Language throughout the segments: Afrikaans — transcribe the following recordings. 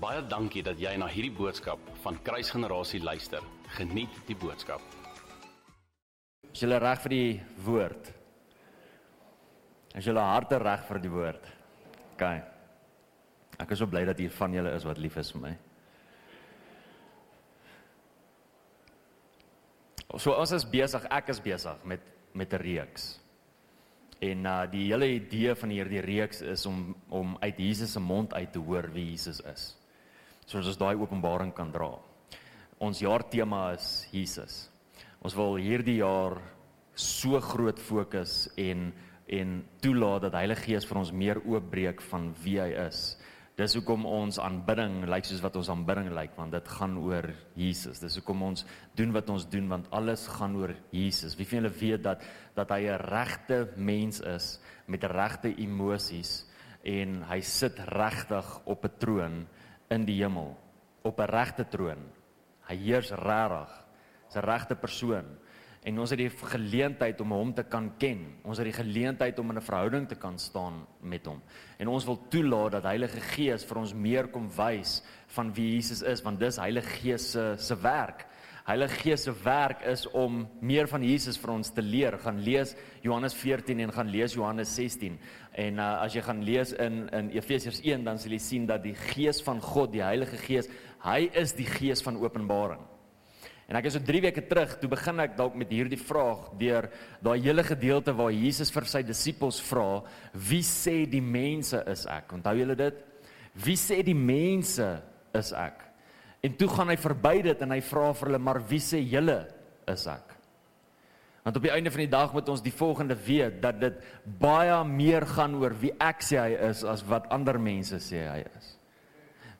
Baie dankie dat jy na hierdie boodskap van Kruisgenerasie luister. Geniet die boodskap. Is julle reg vir die woord? Is julle harte reg vir die woord? OK. Ek is so bly dat hier van julle is wat lief is vir my. So ons is besig, ek is besig met met 'n reeks. En uh die hele idee van hierdie reeks is om om uit Jesus se mond uit te hoor wie Jesus is. Soos ons daai openbaring kan dra. Ons jaartema is Jesus. Ons wil hierdie jaar so groot fokus en en toelaat dat Heilige Gees vir ons meer oopbreek van wie hy is Dis hoekom ons aanbidding lyk soos wat ons aanbidding lyk want dit gaan oor Jesus. Dis hoekom ons doen wat ons doen want alles gaan oor Jesus. Wie van julle weet dat dat hy 'n regte mens is met regte emosies en hy sit regtig op 'n troon in die hemel op 'n regte troon. Hy heers regtig. Hy's 'n regte persoon en ons het die geleentheid om hom te kan ken. Ons het die geleentheid om in 'n verhouding te kan staan met hom. En ons wil toelaat dat Heilige Gees vir ons meer kom wys van wie Jesus is, want dis Heilige Gees se se werk. Heilige Gees se werk is om meer van Jesus vir ons te leer. Gaan lees Johannes 14 en gaan lees Johannes 16. En uh, as jy gaan lees in in Efesiërs 1, dan sal jy sien dat die Gees van God, die Heilige Gees, hy is die Gees van openbaring. En ek is so 3 weke terug, toe begin ek dalk met hierdie vraag deur daai hele gedeelte waar Jesus vir sy disippels vra, "Wie sê die mense is ek?" Onthou julle dit? Wie sê die mense is ek? En toe gaan hy verby dit en hy vra vir hulle, "Maar wie sê julle is ek?" Want op die einde van die dag moet ons die volgende weet dat dit baie meer gaan oor wie ek sê hy is as wat ander mense sê hy is.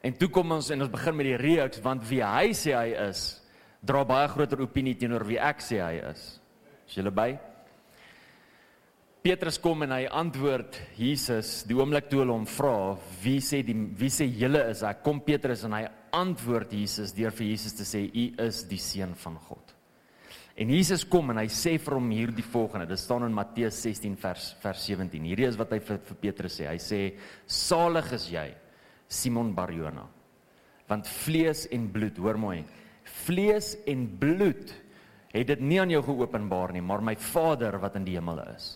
En toe kom ons en ons begin met die reeks want wie hy sê hy is dra baie groter opinie teenoor wie ek sê hy is. Is julle by? Petrus kom en hy antwoord Jesus die oomblik toe hulle hom vra wie sê die wie sê julle is ek kom Petrus en hy antwoord Jesus deur vir Jesus te sê u is die seun van God. En Jesus kom en hy sê vir hom hierdie volgende. Dit staan in Matteus 16 vers vers 17. Hierdie is wat hy vir, vir Petrus sê. Hy sê salig is jy Simon Barjona. Want vlees en bloed, hoor mooi, vlees en bloed het dit nie aan jou geopenbaar nie, maar my Vader wat in die hemel is.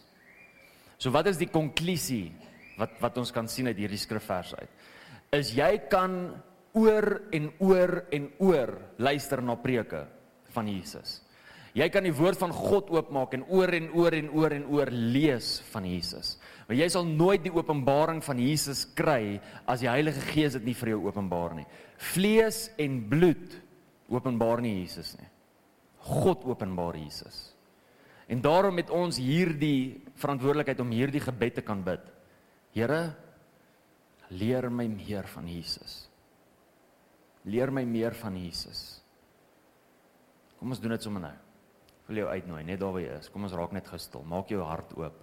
So wat is die konklusie wat wat ons kan sien uit hierdie skrifvers uit? Is jy kan oor en oor en oor luister na preke van Jesus. Jy kan die woord van God oopmaak en oor en oor en oor en oor lees van Jesus. Maar jy sal nooit die openbaring van Jesus kry as die Heilige Gees dit nie vir jou openbaar nie. Vlees en bloed openbaar nie Jesus nie. God openbaar Jesus. En daarom het ons hierdie verantwoordelikheid om hierdie gebed te kan bid. Here, leer my meer van Jesus. Leer my meer van Jesus. Kom ons doen dit sommer nou. Ek wil jou uitnooi net daar waar jy is. Kom ons raak net gestil. Maak jou hart oop.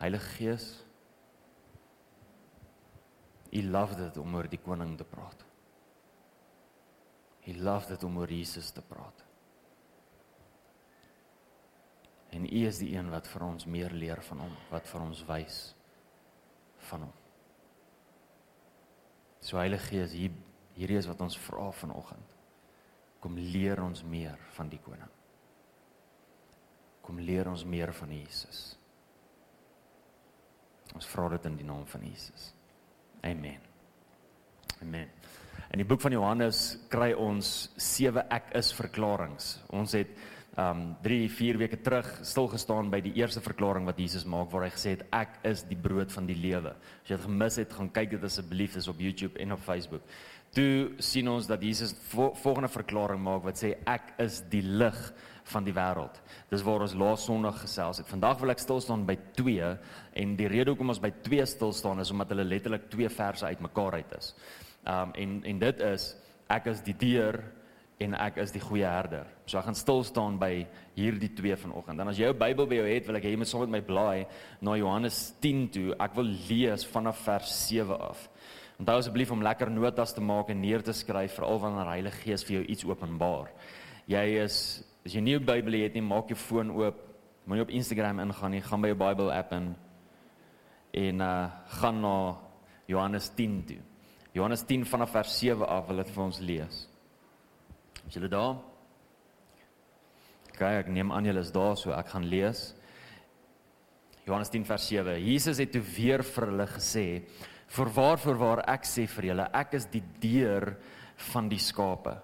Heilige Gees, U love dit om oor die koning te praat. Hy love dit om oor Jesus te praat. En U is die een wat vir ons meer leer van hom, wat vir ons wys van hom. So Heilige Gees, hier hierdie is wat ons vra vanoggend. Kom leer ons meer van die koning. Kom leer ons meer van Jesus. Ons vra dit in die naam van Jesus. Amen. Amen. In die boek van Johannes kry ons sewe ek is verklaringe. Ons het um 3 4 weke terug stil gestaan by die eerste verklaring wat Jesus maak waar hy gesê het ek is die brood van die lewe. As jy dit gemis het, gaan kyk dit asseblief is op YouTube en op Facebook. Toe sien ons dat Jesus vo volgende verklaring maak wat sê ek is die lig van die wêreld. Dis waar ons laas Sondag gesels het. Vandag wil ek stil staan by 2 en die rede hoekom ons by 2 stil staan is omdat hulle letterlik twee verse uitmekaar uit is. Um en en dit is ek is die deur en ek is die goeie herder. So ek gaan stil staan by hierdie twee vanoggend. Dan as jy jou Bybel by jou het, wil ek hê jy moet saam met my blaai na Johannes 10 toe. Ek wil lees vanaf vers 7 af. Onthou asseblief om lekker notas te maak en neer te skryf veral wanneer die Heilige Gees vir jou iets openbaar. Jy is as jy nie 'n Bybel het nie, maak jou foon oop. Moenie op Instagram ingaan nie, gaan by jou Bybel app in en uh gaan na Johannes 10 toe. Johannes 10 vanaf vers 7 af wil dit vir ons lees. Is julle daar? Kyk, ek neem aan julle is daar, so ek gaan lees. Johannes 10 vers 7. Jesus het toe weer vir hulle gesê: "Voorwaar, voorwaar ek sê vir julle, ek is die deur van die skape.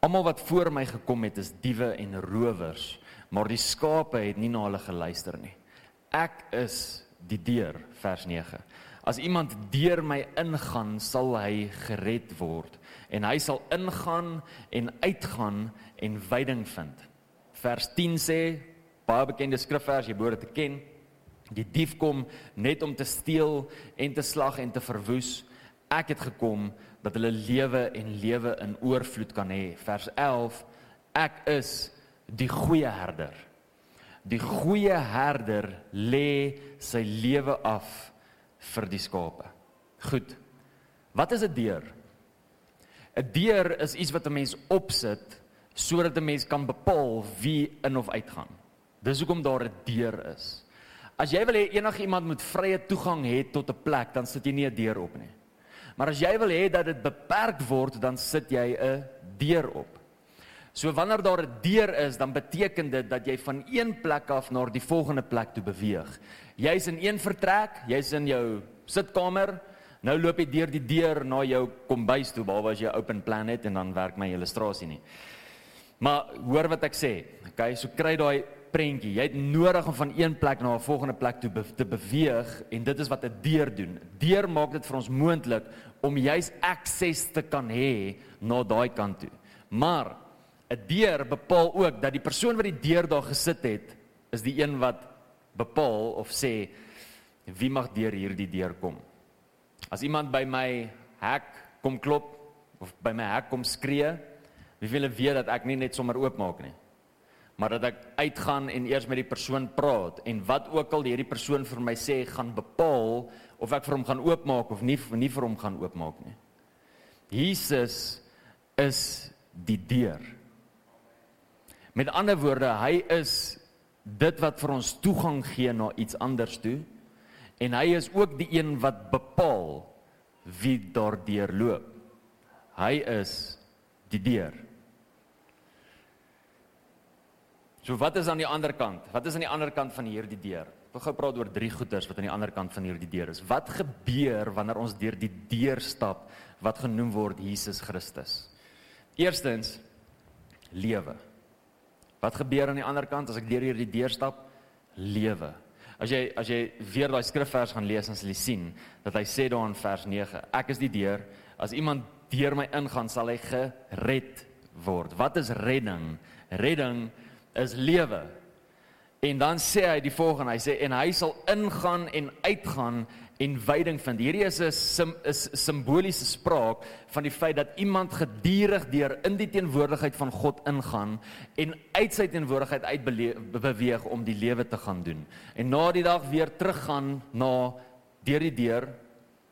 Almal wat voor my gekom het is diewe en rowers, maar die skape het nie na hulle geluister nie. Ek is die deur, vers 9. As iemand deur my ingaan, sal hy gered word en hy sal ingaan en uitgaan en veiding vind. Vers 10 sê, baie bekende skrifvers, jy behoort te ken, Die dief kom net om te steel en te slag en te verwoes. Ek het gekom dat hulle lewe en lewe in oorvloed kan hê. Vers 11: Ek is die goeie herder. Die goeie herder lê sy lewe af vir die skape. Goed. Wat is 'n deur? 'n Deur is iets wat 'n mens opsit sodat 'n mens kan bepaal wie in of uitgaan. Dis hoekom daar 'n deur is. As jy wil hê enigiemand moet vrye toegang hê tot 'n plek, dan sit jy nie 'n deur op nie. Maar as jy wil hê dat dit beperk word, dan sit jy 'n deur op. So wanneer daar 'n deur is, dan beteken dit dat jy van een plek af na die volgende plek toe beweeg. Jy's in een vertrek, jy's in jou sitkamer, nou loop jy deur die deur na jou kombuis toe, behalwe as jy open plan het en dan werk my illustrasie nie. Maar hoor wat ek sê. Okay, so kry daai prentjie. Jy het nodig om van een plek na 'n volgende plek toe be te beweeg en dit is wat 'n deur doen. Deur maak dit vir ons moontlik om juis akses te kan hê na daai kant toe. Maar 'n deur bepaal ook dat die persoon wat die deur daar gesit het, is die een wat bepaal of sê wie mag deur hierdie deur kom. As iemand by my hek kom klop of by my hek kom skree, wie wil weet dat ek nie net sommer oopmaak nie maar dat ek uitgaan en eers met die persoon praat en wat ook al hierdie persoon vir my sê gaan bepaal of ek vir hom gaan oopmaak of nie nie vir hom gaan oopmaak nie. Jesus is die deur. Met ander woorde, hy is dit wat vir ons toegang gee na iets anders toe en hy is ook die een wat bepaal wie daardeur loop. Hy is die deur. So wat is aan die ander kant? Wat is aan die ander kant van hierdie deur? Ek wil gou praat oor drie goeters wat aan die ander kant van hierdie deur is. Wat gebeur wanneer ons deur die deur stap wat genoem word Jesus Christus? Eerstens lewe. Wat gebeur aan die ander kant as ek deur hierdie deur stap? Lewe. As jy as jy weer daai skrifvers gaan lees, dan sal jy sien dat hy sê daar in vers 9, ek is die deur. As iemand deur my ingaan, sal hy gered word. Wat is redding? Redding is lewe. En dan sê hy die volgende, hy sê en hy sal ingaan en uitgaan en veiding vind. Hierdie is 'n sim, is simboliese spraak van die feit dat iemand gedurig deur in die teenwoordigheid van God ingaan en uit sy teenwoordigheid uit beweeg om die lewe te gaan doen. En na die dag weer teruggaan na deur die deur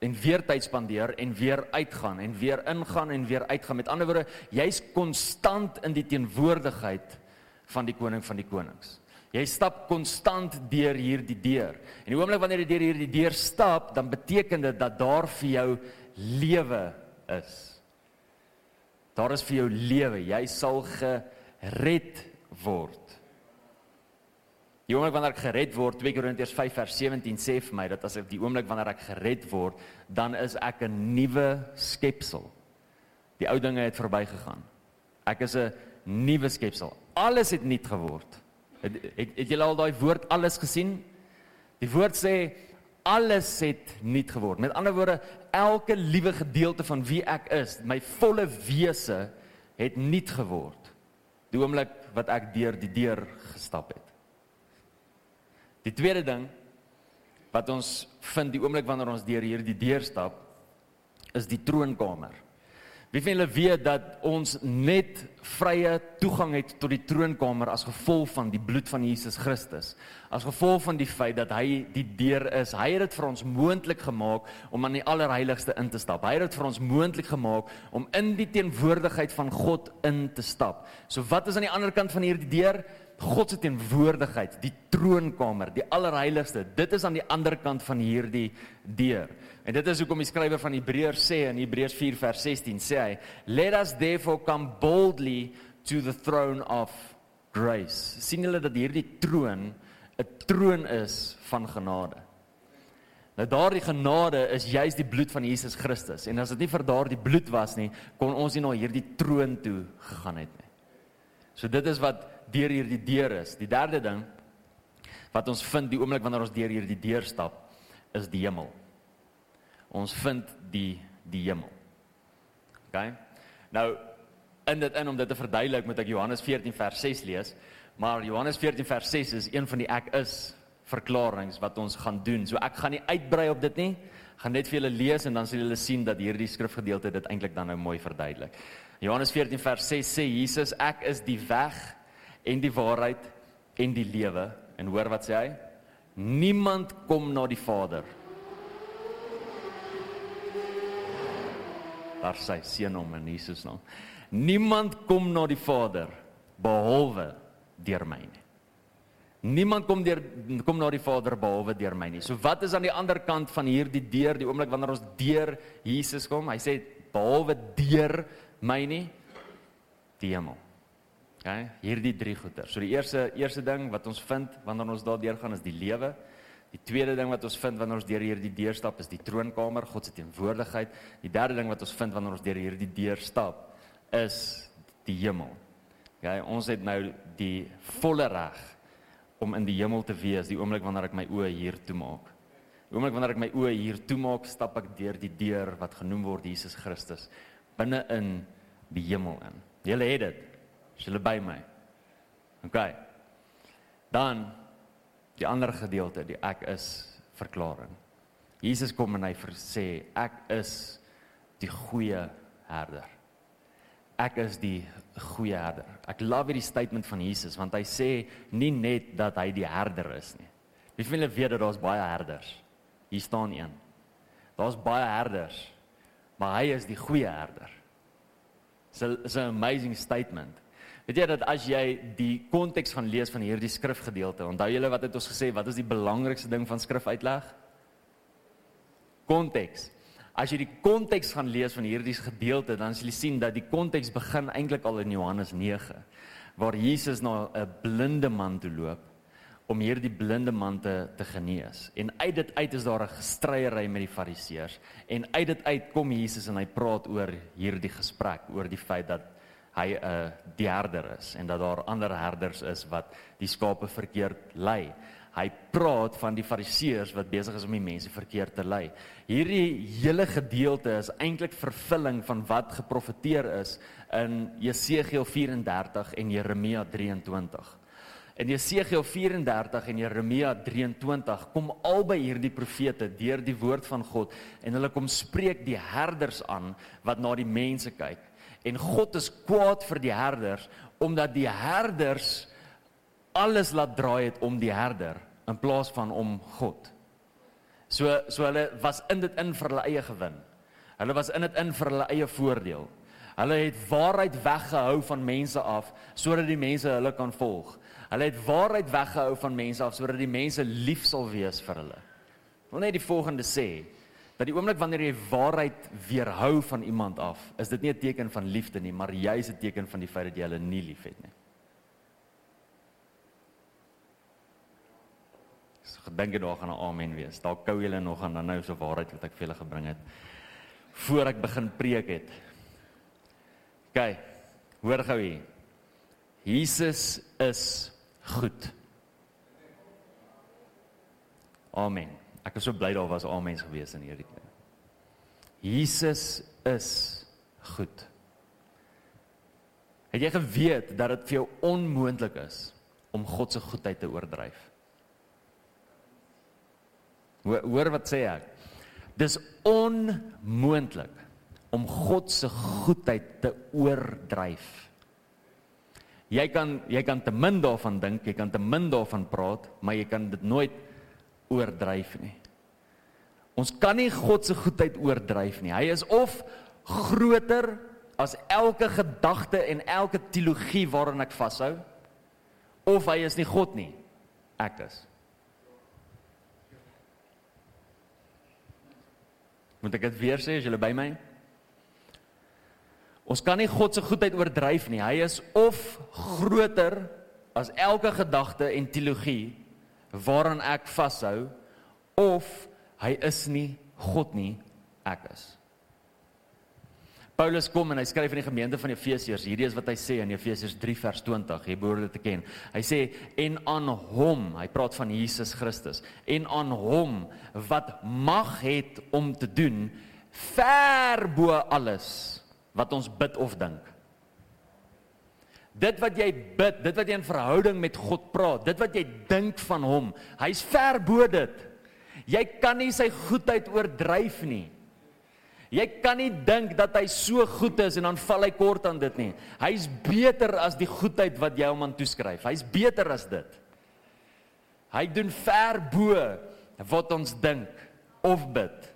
en weer tyd spandeer en weer uitgaan en weer ingaan en weer uitgaan. Met ander woorde, jy's konstant in die teenwoordigheid van die koning van die konings. Jy stap konstant deur hierdie deur. En die oomblik wanneer jy deur hierdie deur stap, dan beteken dit dat daar vir jou lewe is. Daar is vir jou lewe. Jy sal gered word. Die oomblik wanneer ek gered word, 2 Korintiërs 5 vers 17 sê vir my dat as ek die oomblik wanneer ek gered word, dan is ek 'n nuwe skepsel. Die ou dinge het verbygegaan. Ek is 'n nuwe skepsel alles het nuut geword. Het het, het julle al daai woord alles gesien? Die woord sê alles het nuut geword. Met ander woorde, elke liewe gedeelte van wie ek is, my volle wese het nuut geword. Die oomblik wat ek deur die deur gestap het. Die tweede ding wat ons vind die oomblik wanneer ons deur hierdie deur stap, is die troonkamer. Wie van julle weet dat ons net vrye toegang het tot die troonkamer as gevolg van die bloed van Jesus Christus? As gevolg van die feit dat hy die deur is. Hy het dit vir ons moontlik gemaak om aan die allerheiligste in te stap. Hy het dit vir ons moontlik gemaak om in die teenwoordigheid van God in te stap. So wat is aan die ander kant van hierdie deur? God se teenwoordigheid, die troonkamer, die allerheiligste. Dit is aan die ander kant van hierdie deur. En dit is hoekom die skrywer van Hebreërs sê in Hebreërs 4 vers 16 sê hy, "Let us therefore come boldly to the throne of grace." sien julle dat hierdie troon 'n troon is van genade. Nou daardie genade is juis die bloed van Jesus Christus en as dit nie vir daardie bloed was nie, kon ons nie na hierdie troon toe gegaan het nie. So dit is wat deur hierdie deur is. Die derde ding wat ons vind die oomblik wanneer ons deur hierdie deur stap, is die hemel. Ons vind die die hemel. OK? Nou in dit in om dit te verduidelik, moet ek Johannes 14 vers 6 lees. Maar Johannes 14 vers 6 is een van die ek is verklaringe wat ons gaan doen. So ek gaan nie uitbrei op dit nie. Gaan net vir julle lees en dan sal julle sien dat hierdie skrifgedeelte dit eintlik dan nou mooi verduidelik. Johannes 14 vers 6 sê Jesus, ek is die weg en die waarheid en die lewe. En hoor wat sê hy? Niemand kom na die Vader. Daar sê seën hom in Jesus naam. Niemand kom na die Vader behalwe deur my nie. Niemand kom deur kom na die Vader behalwe deur my nie. So wat is aan die ander kant van hierdie deur, die oomblik wanneer ons deur Jesus kom? Hy sê behalwe deur my nie die hemel. Okay, hierdie drie goeie. So die eerste eerste ding wat ons vind wanneer ons daardeur gaan is die lewe. Die tweede ding wat ons vind wanneer ons deur hierdie deur stap is die troonkamer, God se teenwoordigheid. Die derde ding wat ons vind wanneer ons deur hierdie deur stap is die hemel. Okay, ons het nou die volle reg om in die hemel te wees die oomblik wanneer ek my oë hier toemaak. Die oomblik wanneer ek my oë hier toemaak, stap ek deur die deur wat genoem word Jesus Christus binne in die hemel in. Julle het dit. Is julle by my? OK. Dan die ander gedeelte, die ek is verklaring. Jesus kom en hy sê ek is die goeie herder. Ek is die goeie herder. Ek love hierdie statement van Jesus want hy sê nie net dat hy die herder is nie. Wie van julle weet dat daar's baie herders? Hier staan een. Daar's baie herders, maar hy is die goeie herder. It's 'n amazing statement. Weet jy dat as jy die konteks gaan lees van hierdie skrifgedeelte, onthou julle wat het ons gesê, wat is die belangrikste ding van skrifuitleg? Konteks. As jy die konteks gaan lees van hierdie gedeelte, dan sal jy sien dat die konteks begin eintlik al in Johannes 9 waar Jesus na 'n blinde man toe loop om hierdie blinde man te te genees. En uit dit uit is daar 'n gestryery met die Fariseërs en uit dit uit kom Jesus en hy praat oor hierdie gesprek, oor die feit dat hy 'n die herder is en dat daar ander herders is wat die skape verkeerd lei. Hy praat van die fariseërs wat besig is om die mense verkeerd te lei. Hierdie hele gedeelte is eintlik vervulling van wat geprofeteer is in Jesegiel 34 en Jeremia 23. In Jesegiel 34 en Jeremia 23 kom albei hierdie profete deur die woord van God en hulle kom spreek die herders aan wat na die mense kyk. En God is kwaad vir die herders omdat die herders alles laat draai het om die herder in plaas van om God. So so hulle was in dit in vir hulle eie gewin. Hulle was in dit in vir hulle eie voordeel. Hulle het waarheid weggehou van mense af sodat die mense hulle kan volg. Hulle het waarheid weggehou van mense af sodat die mense lief sal wees vir hulle. Ek wil net die volgende sê dat die oomblik wanneer jy waarheid weerhou van iemand af, is dit nie 'n teken van liefde nie, maar juis 'n teken van die feit dat jy hulle nie liefhet nie. So gedink jy daar gaan 'n amen wees. Daar kou julle nog aan dan nou so waarheid wat ek vir julle gebring het voor ek begin preek het. OK. Hoor gou hier. Jesus is goed. Amen. Ek is so bly daar was al mense gewees in hierdie kerk. Jesus is goed. Het jy geweet dat dit vir jou onmoontlik is om God se goedheid te oordryf? Hoor, hoor wat sê ek? Dis onmoontlik om God se goedheid te oordryf. Jy kan jy kan te min daarvan dink, jy kan te min daarvan praat, maar jy kan dit nooit oordryf nie. Ons kan nie God se goedheid oordryf nie. Hy is of groter as elke gedagte en elke teologie waaraan ek vashou of hy is nie God nie. Ek is. Moet ek dit weer sê as jy by my? Ons kan nie God se goedheid oordryf nie. Hy is of groter as elke gedagte en teologie waaraan ek vashou of hy is nie God nie, ek is. Paulus kom en hy skryf aan die gemeente van Efesiërs. Hierdie is wat hy sê in Efesiërs 3 vers 20. Jy behoort dit te ken. Hy sê en aan hom, hy praat van Jesus Christus, en aan hom wat mag het om te doen ver bo alles wat ons bid of dink. Dit wat jy bid, dit wat jy in verhouding met God praat, dit wat jy dink van hom, hy's ver bo dit. Jy kan nie sy goedheid oordryf nie. Jy kan nie dink dat hy so goed is en dan val hy kort aan dit nie. Hy's beter as die goedheid wat jy hom aan toeskryf. Hy's beter as dit. Hy doen ver bo wat ons dink of bid.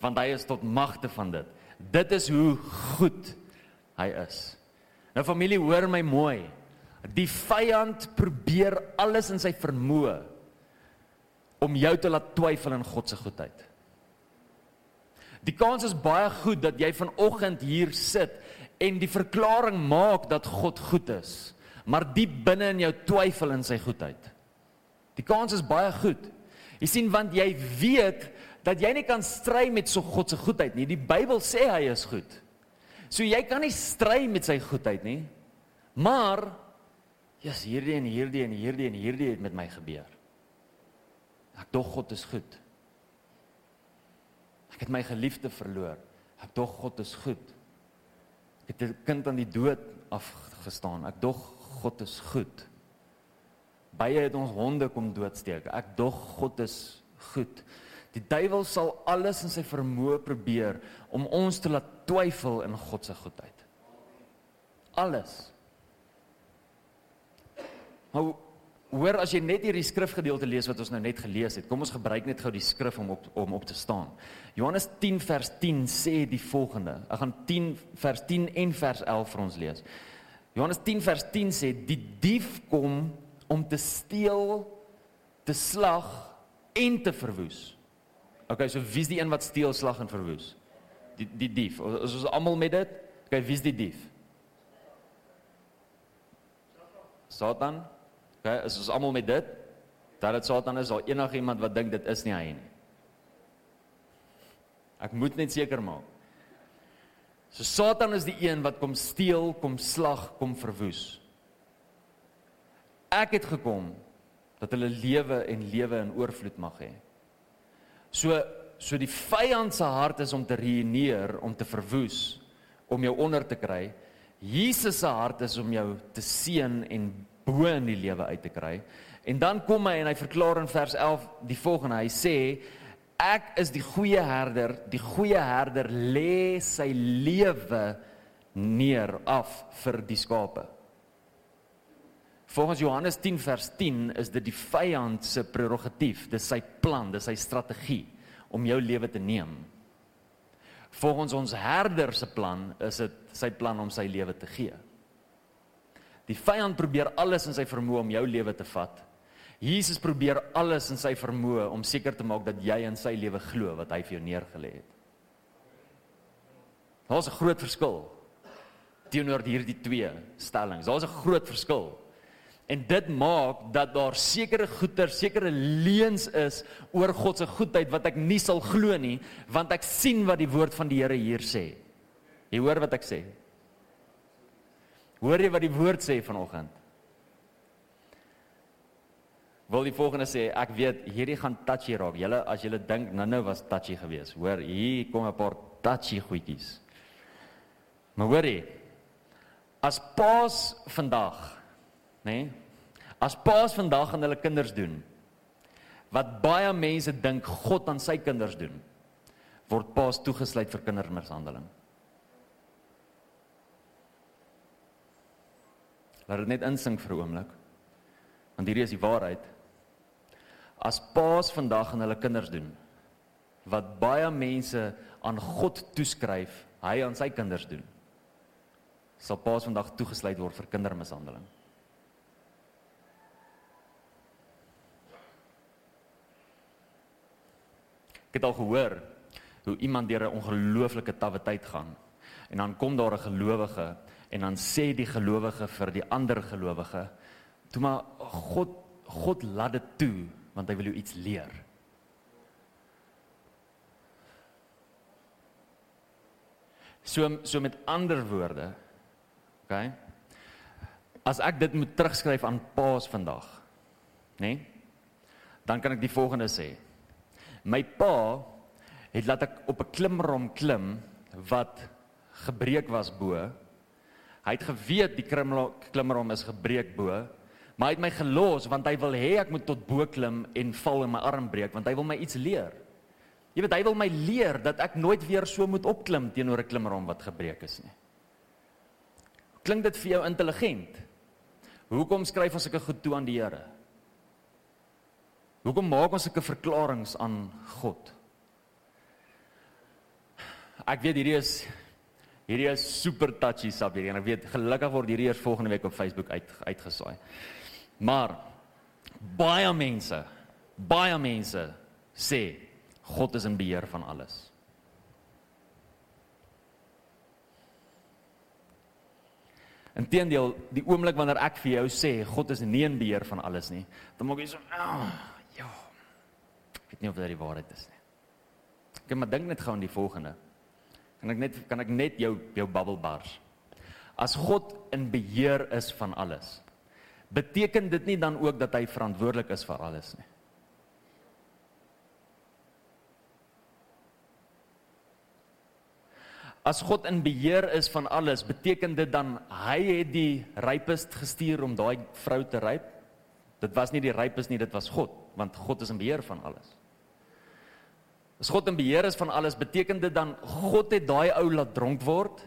Want hy is tot magte van dit. Dit is hoe goed hy is. Nou familie, hoor my mooi. Die vyand probeer alles in sy vermoë om jou te laat twyfel in God se goedheid. Die kans is baie goed dat jy vanoggend hier sit en die verklaring maak dat God goed is, maar diep binne in jou twyfel in sy goedheid. Die kans is baie goed. Jy sien want jy weet dat jy nie kan stry met so God se goedheid nie. Die Bybel sê hy is goed. So jy kan nie stry met sy goedheid nie. Maar jy's hierdie en hierdie en hierdie en hierdie het met my gebeur. Ek dog God is goed. Ek het my geliefde verloor. Ek dog God is goed. Ek het 'n kind aan die dood afgestaan. Ek dog God is goed. Baie het ons honde kom doodsteek. Ek dog God is goed. Die duiwel sal alles in sy vermoë probeer om ons te laat twyfel in God se goedheid. Alles. Maar Hoor as jy net hierdie skrifgedeelte lees wat ons nou net gelees het. Kom ons gebruik net gou die skrif om op om op te staan. Johannes 10 vers 10 sê die volgende. Ek gaan 10 vers 10 en vers 11 vir ons lees. Johannes 10 vers 10 sê die dief kom om te steel, te slag en te verwoes. Okay, so wie's die een wat steel, slag en verwoes? Die die dief. Ons is almal met dit. Okay, wie's die dief? Satan. Okay, is ons almal met dit? Dat dit Satan is, al enigiemand wat dink dit is nie hy nie. Ek moet net seker maak. So Satan is die een wat kom steel, kom slag, kom verwoes. Ek het gekom dat hulle lewe en lewe in oorvloed mag hê. So so die vyand se hart is om te ruïneer, om te verwoes, om jou onder te kry. Jesus se hart is om jou te seën en bo in die lewe uit te kry. En dan kom hy en hy verklaar in vers 11 die volgende. Hy sê ek is die goeie herder. Die goeie herder lê sy lewe neer af vir die skape. Volgens Johannes 10 vers 10 is dit die vyand se prerogatief, dis sy plan, dis sy strategie om jou lewe te neem. Volgens ons herder se plan is dit sy plan om sy lewe te gee. Die vyand probeer alles in sy vermoë om jou lewe te vat. Jesus probeer alles in sy vermoë om seker te maak dat jy in sy lewe glo wat hy vir jou neergelê het. Daar's 'n groot verskil teenoor hierdie twee stellings. Daar's 'n groot verskil. En dit maak dat daar sekere goeder, sekere leuns is oor God se goedheid wat ek nie sal glo nie, want ek sien wat die woord van die Here hier sê. Jy hoor wat ek sê? Hoor jy wat die woord sê vanoggend? Wil die volgende sê, ek weet hierdie gaan touchy raak. Julle as julle dink nou-nou was touchy geweest. Hoor, hier kom 'n paar touchy goedjies. Maar hoor jy, as paas vandag, nê? Nee, as paas vandag aan hulle kinders doen wat baie mense dink God aan sy kinders doen, word paas toegesluit vir kindermishandeling. Laat dit net insink vir 'n oomblik. Want hierdie is die waarheid. As paas vandag aan hulle kinders doen wat baie mense aan God toeskryf, hy aan sy kinders doen. Sal paas vandag toegesluit word vir kindermishandeling. Ek het al gehoor hoe iemand deur 'n ongelooflike tawwe tyd gaan en dan kom daar 'n gelowige en dan sê die gelowige vir die ander gelowige toe maar God God laat dit toe want hy wil jou iets leer. So so met ander woorde. OK. As ek dit moet terugskryf aan Paas vandag, nê? Nee, dan kan ek die volgende sê. My pa het laat ek op 'n klimrom klim wat gebreek was bo. Hy het geweet die klimrom is gebreek bo, maar hy het my gelos want hy wil hê ek moet tot bo klim en val en my arm breek want hy wil my iets leer. Jy weet hy wil my leer dat ek nooit weer so moet opklim teenoor 'n klimrom wat gebreek is nie. Klink dit vir jou intelligent? Hoekom skryf ons sulke goed toe aan die Here? Hoekom maak ons sulke verklaringe aan God? Ek weet hierdie is hierdie is super touchy sub hierdie en ek weet gelukkig word hierdie eers volgende week op Facebook uit uitgesaai. Maar baie mense, baie mense sê God is in beheer van alles. Inteendeel, die oomblik wanneer ek vir jou sê God is nie in beheer van alles nie, dan maak jy so, oh, weet nie of dit die waarheid is nie. Ek maar dink net gou aan die volgende. Kan ek net kan ek net jou jou bubble bars. As God in beheer is van alles, beteken dit nie dan ook dat hy verantwoordelik is vir alles nie. As God in beheer is van alles, beteken dit dan hy het die rypist gestuur om daai vrou te ryp? Dit was nie die rypist nie, dit was God, want God is in beheer van alles. As God in beheer is van alles, beteken dit dan God het daai ou laat dronk word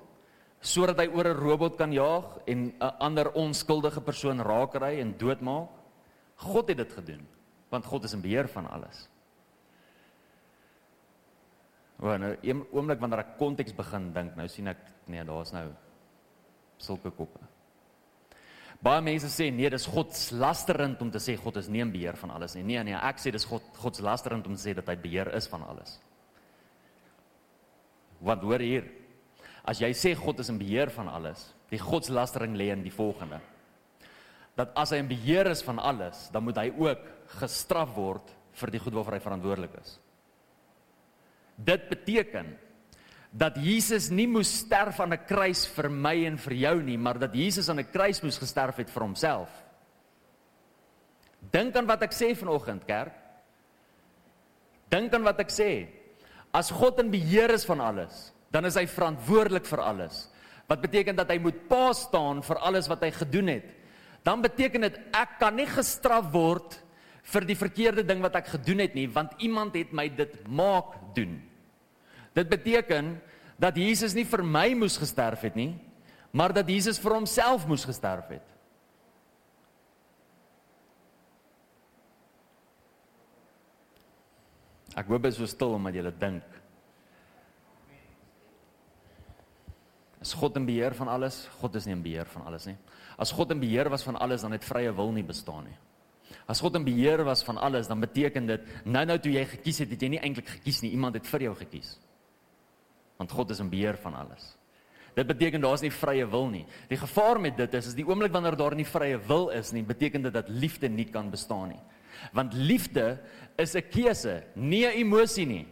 sodat hy oor 'n robot kan jaag en 'n ander onskuldige persoon raakry en doodmaak? God het dit gedoen want God is in beheer van alles. Wanneer nou, 'n oomblik wanneer ek konteks begin dink, nou sien ek nee, daar's nou sulke koppe. Baie mense sê nee, dis God se lasterend om te sê God is nie in beheer van alles nie. Nee nee, ek sê dis God God se lasterend om te sê dat hy beheer is van alles. Want hoor hier. As jy sê God is in beheer van alles, die God se lastering lê in die volgende. Dat as hy in beheer is van alles, dan moet hy ook gestraf word vir die goed waarvoor hy verantwoordelik is. Dit beteken dat Jesus nie moes sterf aan 'n kruis vir my en vir jou nie, maar dat Jesus aan 'n kruis moes gesterf het vir homself. Dink aan wat ek sê vanoggend, kerk. Dink aan wat ek sê. As God in beheer is van alles, dan is hy verantwoordelik vir alles. Wat beteken dat hy moet pa staan vir alles wat hy gedoen het. Dan beteken dit ek kan nie gestraf word vir die verkeerde ding wat ek gedoen het nie, want iemand het my dit maak doen. Dit beteken dat Jesus nie vir my moes gesterf het nie, maar dat Jesus vir homself moes gesterf het. Ek hoop dit is so stil omdat jy dink. As God in beheer van alles, God is nie in beheer van alles nie. As God in beheer was van alles, dan het vrye wil nie bestaan nie. As God in beheer was van alles, dan beteken dit nou nou toe jy gekies het, het jy nie eintlik gekies nie, iemand het vir jou gekies want God is in beheer van alles. Dit beteken daar's nie vrye wil nie. Die gevaar met dit is is die oomblik wanneer daar nie vrye wil is nie, beteken dit dat liefde nie kan bestaan nie. Want liefde is 'n keuse, nie 'n emosie nie.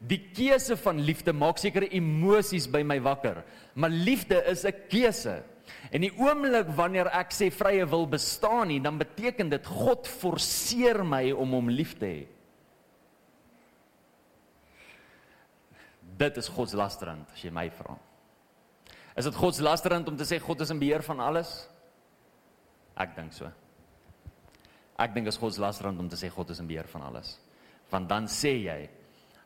Die keuse van liefde maak sekere emosies by my wakker, maar liefde is 'n keuse. En die oomblik wanneer ek sê vrye wil bestaan nie, dan beteken dit God forceer my om hom lief te hê. Dit is God se lasterend as jy my vra. Is dit God se lasterend om te sê God is in beheer van alles? Ek dink so. Ek dink is God se lasterend om te sê God is in beheer van alles. Want dan sê jy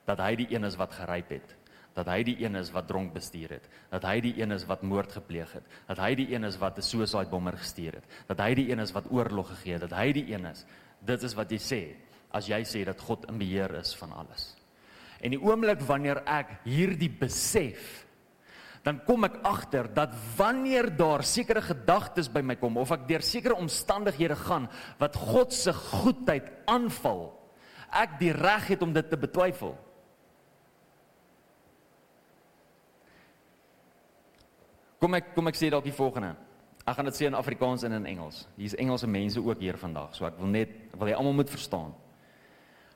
dat hy die een is wat geryp het, dat hy die een is wat dronk bestuur het, dat hy die een is wat moord gepleeg het, dat hy die een is wat 'n suicide bomber gestuur het, dat hy die een is wat oorlog gegee het, dat hy die een is. Dit is wat jy sê as jy sê dat God in beheer is van alles. En die oomblik wanneer ek hierdie besef, dan kom ek agter dat wanneer daar sekere gedagtes by my kom of ek deur sekere omstandighede gaan wat God se goedheid aanval, ek die reg het om dit te betwyfel. Kom ek kom ek sê dalk die volgende. Ek gaan dit sê in Afrikaans en in Engels. Hier's Engelse mense ook hier vandag, so ek wil net wil jy almal moet verstaan.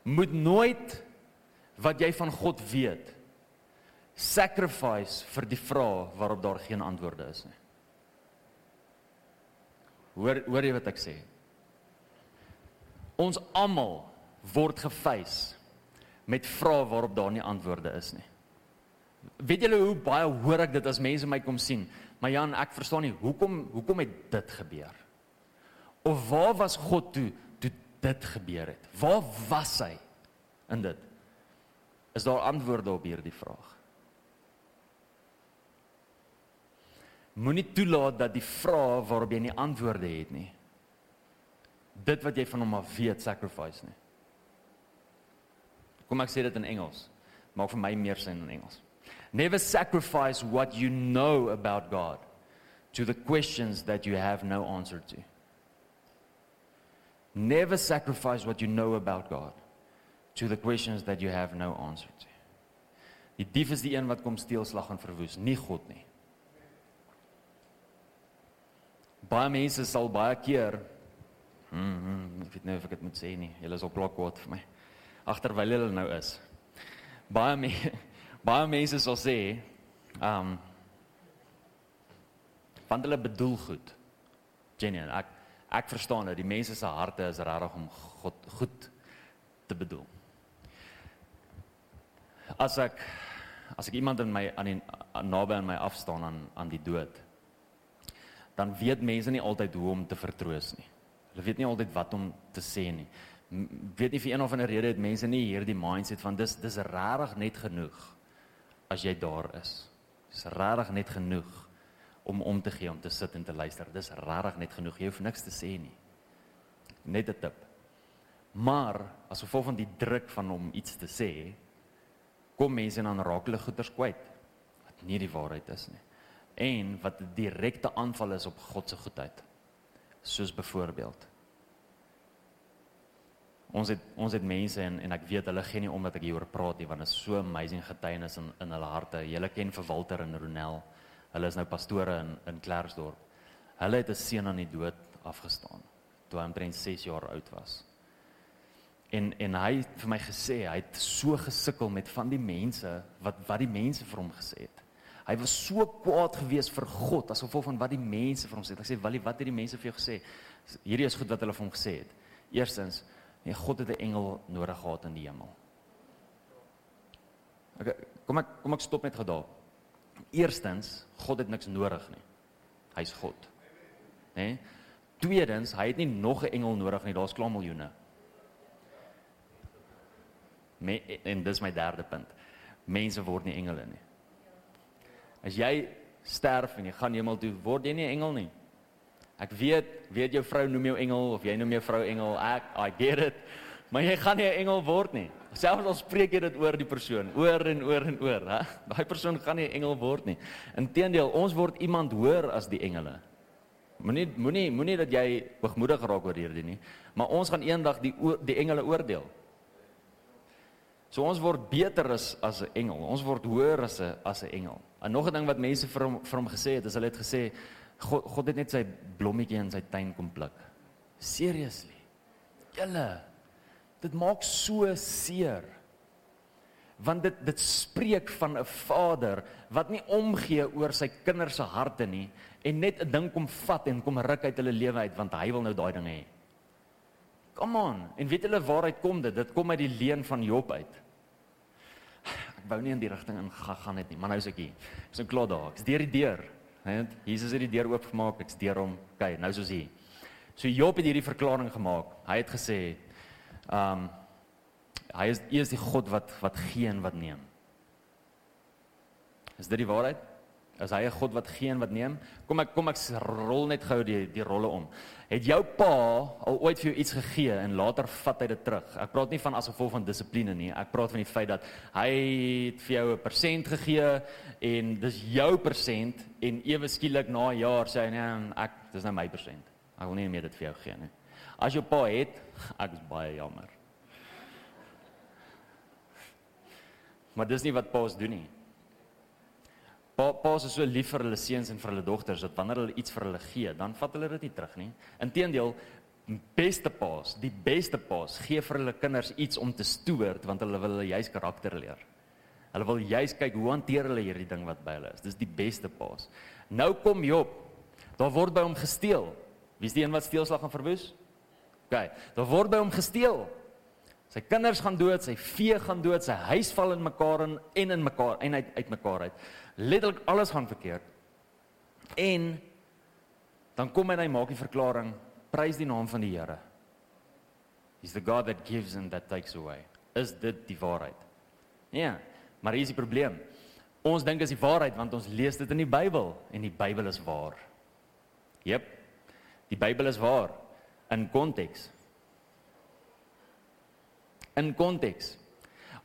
Moet nooit wat jy van God weet sacrifice vir die vrae waarop daar geen antwoorde is nie. Hoor hoor jy wat ek sê? Ons almal word gefeis met vrae waarop daar nie antwoorde is nie. Weet julle hoe baie hoor ek dit as mense my kom sien? Maar Jan, ek verstaan nie hoekom hoekom het dit gebeur? Of waar was God toe toe dit gebeur het? Waar was hy in dit? Is daar antwoorde op hierdie vraag? Moenie toelaat dat die vrae waarop jy nie antwoorde het nie. Dit wat jy van hom af weet, sacrifice nie. Kom ek sê dit in Engels. Maak vir my meer sin in Engels. Never sacrifice what you know about God to the questions that you have no answer to. Never sacrifice what you know about God to the questions that you have no answer to. Die dief is die een wat kom steel, slag en verwoes, nie God nie. Baie mense sal baie keer hm, hm ek weet nie of ek dit moet sê nie. Hulle is op klok kwaad vir my. Agterwyl hulle nou is. Baie me, baie mense sal sê, ehm um, want hulle bedoel goed. Genuine. Ek ek verstaan dat die mense se harte is regtig om God goed te bedoel. As ek as ek iemand in my aan die naby aan my afstaan aan aan die dood, dan weet mense nie altyd hoe om te vertroos nie. Hulle weet nie altyd wat om te sê nie. Weet nie vir een of ander rede het mense nie hierdie mindset van dis dis regtig net genoeg as jy daar is. Dis regtig net genoeg om om te gee om te sit en te luister. Dis regtig net genoeg. Jy hoef niks te sê nie. Net 'n tip. Maar as gevolg van die druk van om iets te sê, kom mense dan raak hulle goeders kwyt wat nie die waarheid is nie. En wat 'n direkte aanval is op God se goedheid. Soos byvoorbeeld Ons het ons het mense en en ek weet hulle gee nie om dat ek hieroor praat nie want dit is so amazing getuienis in in hulle harte. Julle ken vir Walter en Ronel. Hulle is nou pastore in in Klerksdorp. Hulle het 'n seun aan die dood afgestaan toe hy omtrent 6 jaar oud was. En en hy het vir my gesê hy het so gesukkel met van die mense wat wat die mense vir hom gesê het. Hy was so kwaad geweest vir God as gevolg van wat die mense vir hom sê. Ek sê, "Walie, wat het die mense vir jou gesê?" Hierdie is goed wat hulle vir hom gesê het. Eerstens, nee, God het 'n engel nodig gehad in die hemel. Okay, kom ek kom ek stop net gou daar. Eerstens, God het niks nodig nie. Hy's God. Né? Nee? Tweedens, hy het nie nog 'n engel nodig nie. Daar's klaar miljoene. Me, en dis my derde punt. Mense word nie engele nie. As jy sterf en jy gaan hemel toe, word jy nie 'n engel nie. Ek weet, weet jou vrou noem jou engel of jy noem jou vrou engel. Ek I get it. Maar jy gaan nie 'n engel word nie. Selfs al spreek jy dit oor die persoon, oor en oor en oor, hè? Daai persoon gaan nie 'n engel word nie. Inteendeel, ons word iemand hoër as die engele. Moenie moenie moenie dat jy hoogmoedig raak oor hierdie nie, maar ons gaan eendag die die engele oordeel. So ons word beter as as 'n engel. Ons word hoër as 'n as 'n engel. En nog 'n ding wat mense vir hom vir hom gesê het, is hulle het gesê God God het net sy blommetjie in sy tuin kom pluk. Seriously. Julle Dit maak so seer. Want dit dit spreek van 'n vader wat nie omgee oor sy kinders se harte nie en net 'n ding kom vat en kom ruk uit hulle lewe uit want hy wil nou daai ding hê. Come on. En weet julle waaruit kom dit? Dit kom uit die leen van Job uit. Ek wou nie in die rigting ingaan gaan net nie, maar nou is ek hier. Ek's nou klaar daar. Ek's deur die deur. Net Jesus het die deur oopgemaak. Ek's deur hom. OK, nou soos hier. So Job het hierdie verklaring gemaak. Hy het gesê Um hy is hy is die God wat wat gee en wat neem. Is dit die waarheid? Is hy 'n God wat gee en wat neem? Kom ek kom ek rol net gou die die rolle om. Het jou pa al ooit vir jou iets gegee en later vat hy dit terug? Ek praat nie van as gevolg van dissipline nie. Ek praat van die feit dat hy vir jou 'n persent gegee en dis jou persent en ewe skielik na 'n jaar sê hy nee, ek dis nou my persent. Ek wil nie meer dit vir jou gee nie. As jou pa het, ek is baie jammer. Maar dis nie wat pa's doen nie. Pa pa paas is so lief vir hulle seuns en vir hulle dogters dat wanneer hulle iets vir hulle gee, dan vat hulle dit nie terug nie. Inteendeel, beste paas, die beste paas gee vir hulle kinders iets om te stoor want hulle wil hulle juis karakter leer. Hulle wil juis kyk hoe hanteer hulle hierdie ding wat by hulle is. Dis die beste paas. Nou kom Job. Daar word by hom gesteel. Wie is die een wat steelslag gaan verwoes? OK, daar word by hom gesteel. Sy kinders gaan dood, sy vee gaan dood, sy huis val in mekaar in en in mekaar en uit uit mekaar uit. Letterlik alles gaan verkeerd. En dan kom hy en hy maak die verklaring: Prys die naam van die Here. He's the God that gives and that takes away. Is dit die waarheid? Ja, maar hier is die probleem. Ons dink is die waarheid want ons lees dit in die Bybel en die Bybel is waar. Jep. Die Bybel is waar in konteks in konteks.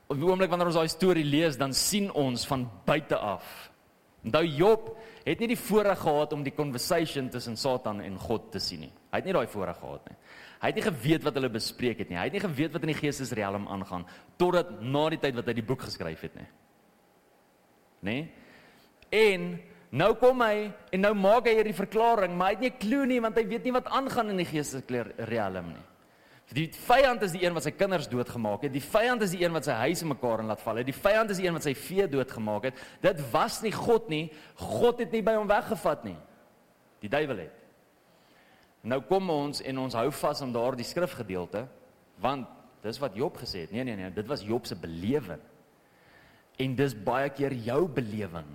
Op die oomblik wanneer ons daai storie lees, dan sien ons van buite af. Onthou Job het nie die voorreg gehad om die conversation tussen Satan en God te sien nie. Hy het nie daai voorreg gehad nie. Hy het nie geweet wat hulle bespreek het nie. Hy het nie geweet wat in die geestesriem aangaan totdat na die tyd wat hy die boek geskryf het nie. Nê? Nee? En nou kom hy en nou maak hy hierdie verklaring, maar hy het nie 'n klou nie want hy weet nie wat aangaan in die geestesriem nie. Die vyand is die een wat sy kinders doodgemaak het. Die vyand is die een wat sy huis in mekaar en laat val het. Die vyand is die een wat sy vee doodgemaak het. Dit was nie God nie. God het nie by hom weggevat nie. Die duiwel het. Nou kom ons en ons hou vas aan daardie skrifgedeelte want dis wat Job gesê het. Nee nee nee, dit was Job se belewing. En dis baie keer jou belewing.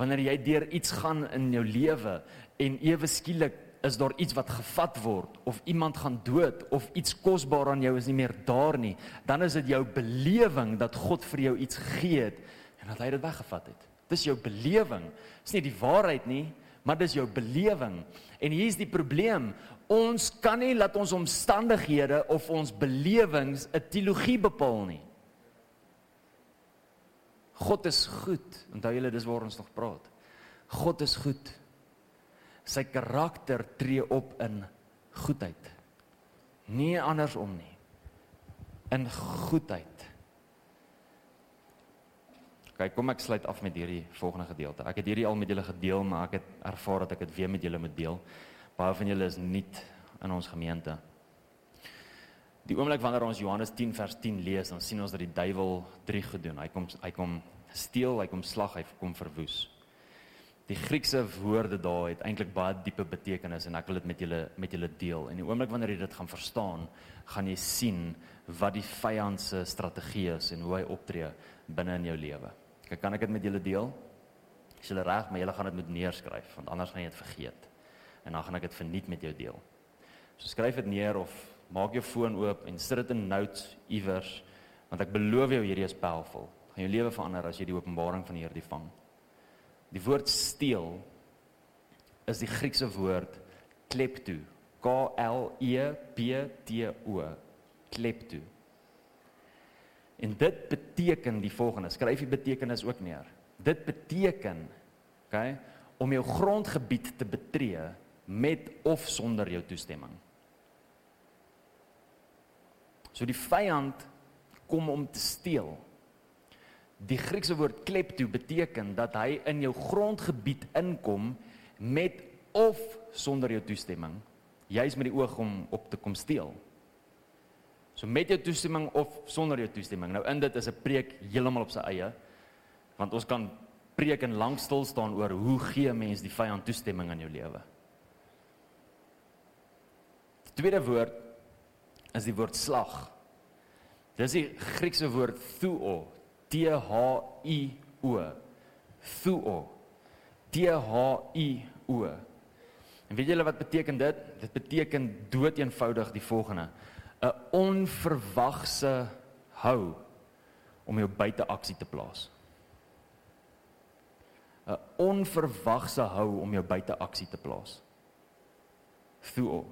Wanneer jy deur iets gaan in jou lewe en ewe skielik is daar iets wat gevat word of iemand gaan dood of iets kosbaar aan jou is nie meer daar nie, dan is dit jou belewing dat God vir jou iets gegee het en dat hy dit weggevat het. Dis jou belewing. Dis nie die waarheid nie, maar dis jou belewing. En hier's die probleem. Ons kan nie laat ons omstandighede of ons belewings 'n teologie bepaal nie. God is goed. Onthou julle dis waar ons nog praat. God is goed sy karakter tree op in goedheid. Nie andersom nie. In goedheid. Kyk, kom ek sluit af met hierdie volgende gedeelte. Ek het hierdie al met julle gedeel, maar ek het ervaar dat ek dit weer met julle moet deel. Baie van julle is nie in ons gemeente. Die oomblik wanneer ons Johannes 10 vers 10 lees, dan sien ons dat die duiwel drie gedoen. Hy kom hy kom steel, hy kom slag, hy kom verwoes. Die Griekse woorde daar het eintlik baie diepe betekenis en ek wil dit met julle met julle deel. En die oomblik wanneer jy dit gaan verstaan, gaan jy sien wat die vyand se strategie is en hoe hy optree binne in jou lewe. Kyk, kan ek dit met julle deel? Is julle reg, maar julle gaan dit moet neerskryf want anders gaan jy dit vergeet. En dan gaan ek dit verniet met jou deel. So skryf dit neer of maak jou foon oop en sit dit in notes iewers want ek beloof jou hierdie is powerful. Gaan jou lewe verander as jy die openbaring van hierdie vang. Die woord steel is die Griekse woord klepto. K L E P T O. Klepto. En dit beteken die volgende. Skryf die betekenis ook neer. Dit beteken, okay, om jou grondgebied te betree met of sonder jou toestemming. So die vyand kom om te steel. Die Griekse woord klepto beteken dat hy in jou grondgebied inkom met of sonder jou toestemming, juis met die oog om op te kom steel. So met jou toestemming of sonder jou toestemming. Nou in dit is 'n preek heeltemal op sy eie want ons kan preek en lank stil staan oor hoe gee mens die vyand toestemming in jou lewe. Die tweede woord is die woord slag. Dis die Griekse woord thuo T H I O. Thuo. T H I O. En weet julle wat beteken dit? Dit beteken dood eenvoudig die volgende: 'n onverwagse hou om jou buite aksie te plaas. 'n onverwagse hou om jou buite aksie te plaas. Thuo.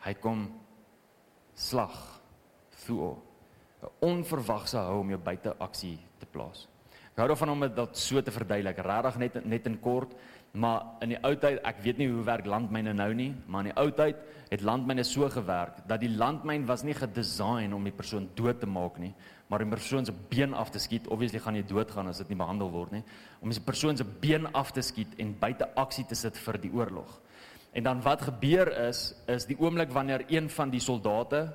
Hy kom slag. Thuo. 'n onverwagse hou om jou buite aksie te plaas. Ek hou daarvan om dit so te verduidelik, regtig net net in kort. Maar in die ou tyd, ek weet nie hoe werk landmyne nou nie, maar in die ou tyd het landmyne so gewerk dat die landmyn was nie gedesign om die persoon dood te maak nie, maar die persoon se been af te skiet. Obviously gaan jy doodgaan as dit nie behandel word nie. Om die persoon se been af te skiet en buite aksie te sit vir die oorlog. En dan wat gebeur is is die oomblik wanneer een van die soldate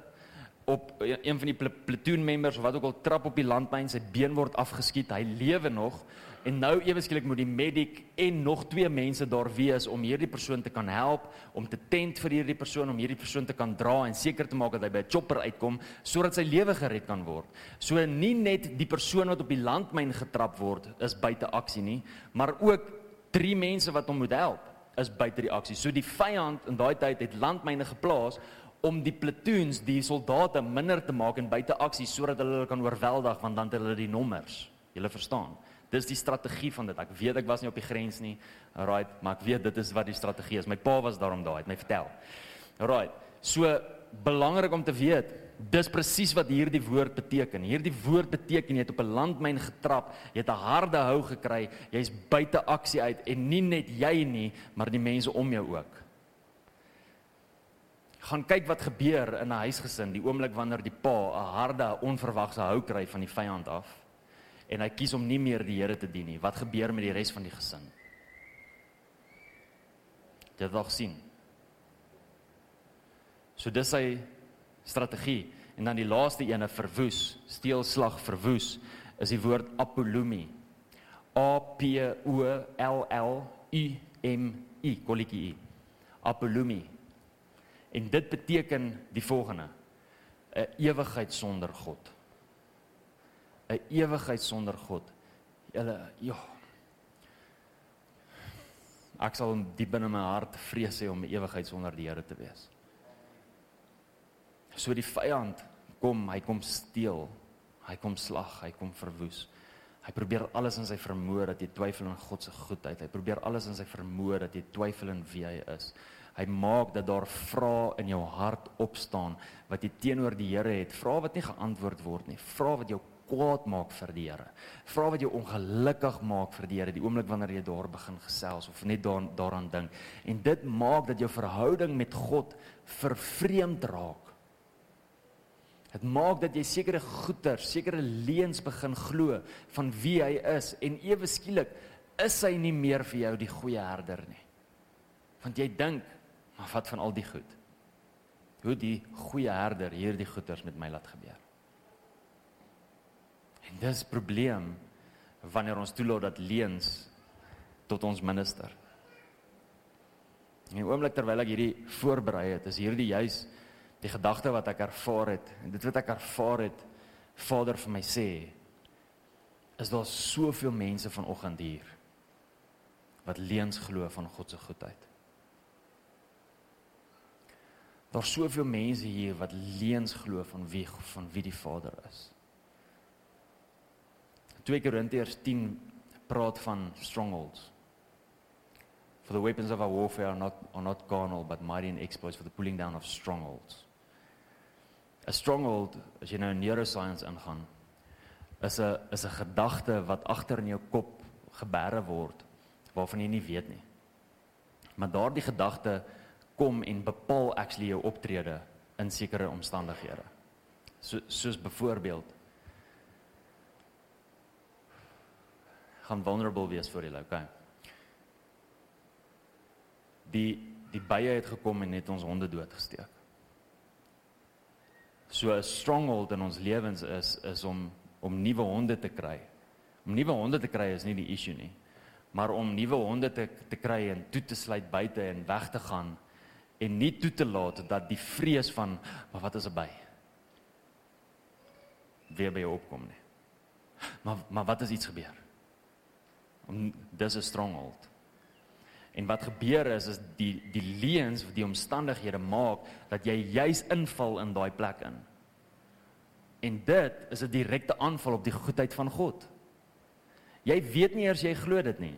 op een van die platoon members of wat ook al trap op die landmyn, sy been word afgeskiet, hy lewe nog en nou ewe skielik moet die medic en nog twee mense daar wees om hierdie persoon te kan help, om te tent vir hierdie persoon om hierdie persoon te kan dra en seker te maak dat hy by 'n chopper uitkom sodat sy lewe gered kan word. So nie net die persoon wat op die landmyn getrap word is buite aksie nie, maar ook drie mense wat hom moet help is buite die aksie. So die vyand in daai tyd het landmyne geplaas om die platoons, die soldate minder te maak en buite aksie sodat hulle hulle kan oorweldig want dan het hulle die nommers. Julle verstaan. Dis die strategie van dit. Ek weet ek was nie op die grens nie. Alright, maar ek weet dit is wat die strategie is. My pa was daarom daai, het my vertel. Alright. So belangrik om te weet, dis presies wat hierdie woord beteken. Hierdie woord beteken jy het op 'n landmyn getrap, jy het 'n harde hou gekry, jy's buite aksie uit en nie net jy nie, maar die mense om jou ook. Gaan kyk wat gebeur in 'n huisgesin die oomblik wanneer die pa 'n harde, onverwagse hou kry van die vyand af en hy kies om nie meer die Here te dien nie. Wat gebeur met die res van die gesin? Het dalk sien. So dis sy strategie en dan die laaste ene verwoes, steel slag verwoes is die woord apolumi. A P O L L U M I kolletjie. Apolumi. En dit beteken die volgende: 'n ewigheid sonder God. 'n ewigheid sonder God. Julle ja. Ek sal diep binne my hart vrees hê om 'n ewigheid sonder die Here te wees. So die vyand kom, hy kom steel, hy kom slag, hy kom verwoes. Hy probeer alles in sy vermoë dat jy twyfel in God se goedheid. Hy probeer alles in sy vermoë dat jy twyfel in wie hy is. Hy maak dat daar vrae in jou hart opstaan wat jy teenoor die Here het, vrae wat nie geantwoord word nie, vrae wat jou kwaad maak vir die Here. Vra wat jou ongelukkig maak vir die Here die oomblik wanneer jy daar begin gesels of net daar, daaraan dink. En dit maak dat jou verhouding met God vervreemd raak. Dit maak dat jy sekere goeder, sekere leuns begin glo van wie hy is en ewe skielik is hy nie meer vir jou die goeie herder nie. Want jy dink, maar wat van al die goed? Hoe die goeie herder hierdie goeders met my laat gebeur? En dis probleem wanneer ons toelaat dat leuns tot ons minister. En oomblik terwyl ek hierdie voorberei het, is hierdie juis die gedagte wat ek ervaar het en dit wat ek ervaar het Vader vir my sê is daar soveel mense vanoggend hier wat leuns glo van God se goedheid. Daar's soveel mense hier wat leuns glo van wie van wie die Vader is. 2 Korintiërs 10 praat van strongholds. For the weapons of our warfare are not are not carnal but mighty in exploits for the pulling down of strongholds. A stronghold, as jy nou in neuroscience ingaan, is 'n is 'n gedagte wat agter in jou kop geberre word waarvan jy nie weet nie. Maar daardie gedagte kom en bepaal actually jou optrede in sekere omstandighede. So soos byvoorbeeld gaan vulnerable wees vir julle, okay? Die die bye het gekom en het ons honde doodgesteek. So 'n stronghold in ons lewens is is om om nuwe honde te kry. Om nuwe honde te kry is nie die issue nie. Maar om nuwe honde te te kry en toe te sluit buite en weg te gaan en nie toe te laat dat die vrees van maar wat is 'n by weer by jou opkom nie. Maar maar wat as iets gebeur? om dis 'n stronghold. En wat gebeur is is die die leuns wat die omstandighede maak dat jy juis inval in daai plek in. En dit is 'n direkte aanval op die goedheid van God. Jy weet nie eers jy glo dit nie.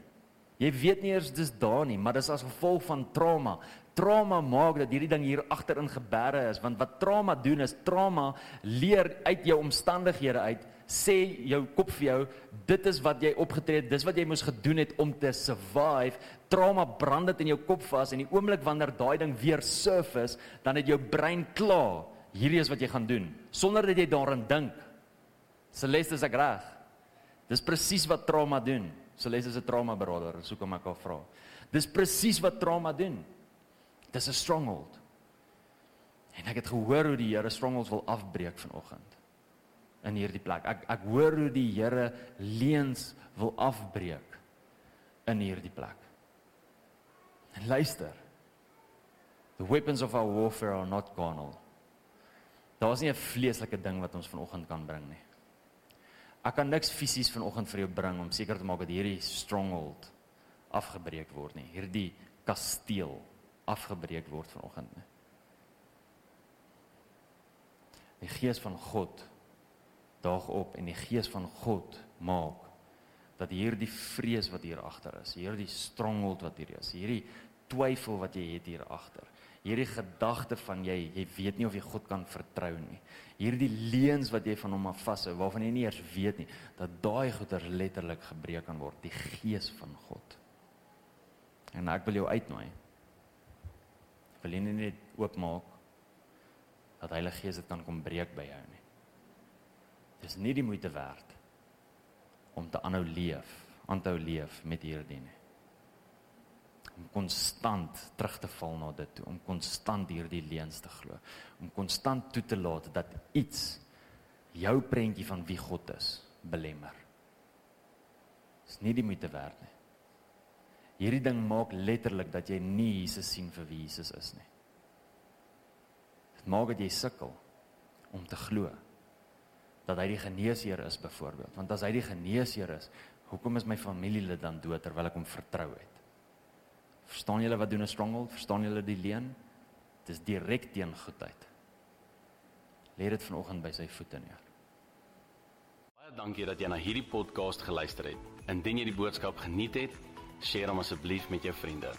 Jy weet nie eers dis daar nie, maar dis as gevolg van trauma, Trauma maak dat hierdie ding hier agterin geberre is want wat trauma doen is trauma leer uit jou omstandighede uit sê jou kop vir jou dit is wat jy opgetree het dis wat jy moes gedoen het om te survive. Trauma brand dit in jou kop vas en die oomblik wanneer daai ding weer surface dan het jou brein klaar hierdie is wat jy gaan doen. Sonder dat jy daaraan dink Celeste is ek reg? Dis presies wat trauma doen Celeste is 'n trauma beraader soek hom ek al vra dis presies wat trauma doen dis 'n stronghold en ek het gehoor hoe die Here strongholds wil afbreek vanoggend in hierdie plek. Ek ek hoor hoe die Here leuns wil afbreek in hierdie plek. En luister. The weapons of our warfare are not carnal. Daar's nie 'n vleeslike ding wat ons vanoggend kan bring nie. Ek kan niks fisies vanoggend vir jou bring om seker te maak dat hierdie stronghold afgebreek word nie. Hierdie kasteel afgebreek word vanoggend nie. Die gees van God daag op en die gees van God maak dat hierdie vrees wat hier agter is, hierdie stronghold wat hier is, hierdie twyfel wat jy het hier agter, hierdie gedagte van jy jy weet nie of jy God kan vertrou nie. Hierdie leuns wat jy van hom af vashou waarvan jy nie eers weet nie, dat daai goeder letterlik gebreek kan word, die gees van God. En ek wil jou uitnooi. Ek wil nie net oopmaak dat Heilige Gees dit kan kom breek by jou nie. Dis nie die moeite werd om te aanhou leef, aanhou leef met hierdie nie. Om konstant terug te val na dit toe, om konstant hierdie leuns te glo, om konstant toe te laat dat iets jou prentjie van wie God is belemmer. Dis nie die moeite werd nie. Hierdie ding maak letterlik dat jy nie Jesus sien vir wie Jesus is nie. Dit maak dat jy sukkel om te glo dat hy die geneesheer is byvoorbeeld. Want as hy die geneesheer is, hoekom is my familielid dan dood terwyl ek hom vertrou het? Verstaan julle wat doen 'n stronghold? Verstaan julle die leuen? Dit is direk teen goedheid. Lê dit vanoggend by sy voete neer. Baie dankie dat jy na hierdie podcast geluister het. Indien jy die boodskap geniet het, deel hom asseblief met jou vriende.